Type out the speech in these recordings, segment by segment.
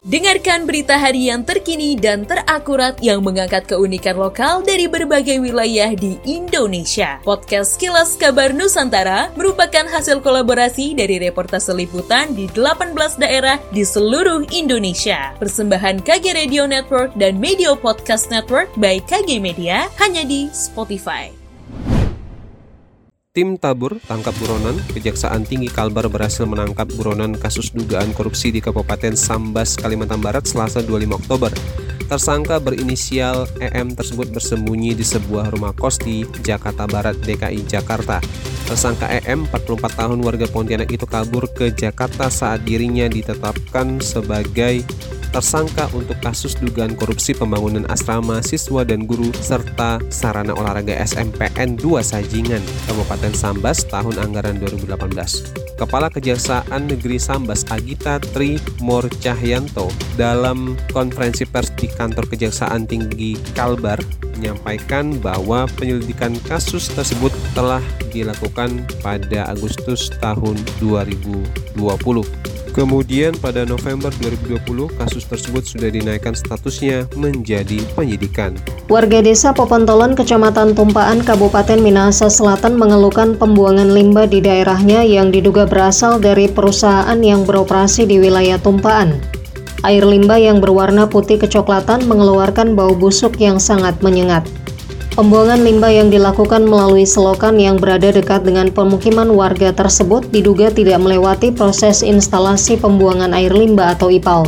Dengarkan berita harian terkini dan terakurat yang mengangkat keunikan lokal dari berbagai wilayah di Indonesia. Podcast Kilas Kabar Nusantara merupakan hasil kolaborasi dari reportase liputan di 18 daerah di seluruh Indonesia. Persembahan KG Radio Network dan Media Podcast Network by KG Media hanya di Spotify. Tim Tabur Tangkap Buronan, Kejaksaan Tinggi Kalbar berhasil menangkap buronan kasus dugaan korupsi di Kabupaten Sambas, Kalimantan Barat selasa 25 Oktober. Tersangka berinisial EM tersebut bersembunyi di sebuah rumah kos di Jakarta Barat, DKI Jakarta. Tersangka EM, 44 tahun warga Pontianak itu kabur ke Jakarta saat dirinya ditetapkan sebagai tersangka untuk kasus dugaan korupsi pembangunan asrama siswa dan guru serta sarana olahraga SMPN 2 Sajingan, Kabupaten Sambas tahun anggaran 2018. Kepala Kejaksaan Negeri Sambas Agita Tri Mor Cahyanto dalam konferensi pers di kantor Kejaksaan Tinggi Kalbar menyampaikan bahwa penyelidikan kasus tersebut telah dilakukan pada Agustus tahun 2020. Kemudian pada November 2020 kasus tersebut sudah dinaikkan statusnya menjadi penyidikan. Warga desa Popontolan, Kecamatan Tumpaan, Kabupaten Minahasa Selatan mengeluhkan pembuangan limbah di daerahnya yang diduga berasal dari perusahaan yang beroperasi di wilayah Tumpaan. Air limbah yang berwarna putih kecoklatan mengeluarkan bau busuk yang sangat menyengat. Pembuangan limbah yang dilakukan melalui selokan yang berada dekat dengan pemukiman warga tersebut diduga tidak melewati proses instalasi pembuangan air limbah atau IPAL.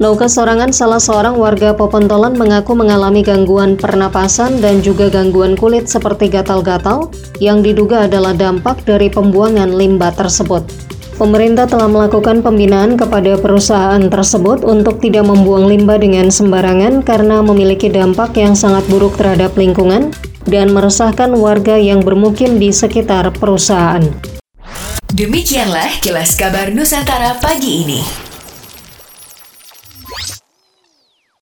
Nauka Sorangan, salah seorang warga Popontolan mengaku mengalami gangguan pernapasan dan juga gangguan kulit seperti gatal-gatal yang diduga adalah dampak dari pembuangan limbah tersebut. Pemerintah telah melakukan pembinaan kepada perusahaan tersebut untuk tidak membuang limbah dengan sembarangan karena memiliki dampak yang sangat buruk terhadap lingkungan dan meresahkan warga yang bermukim di sekitar perusahaan. Demikianlah kilas kabar Nusantara pagi ini.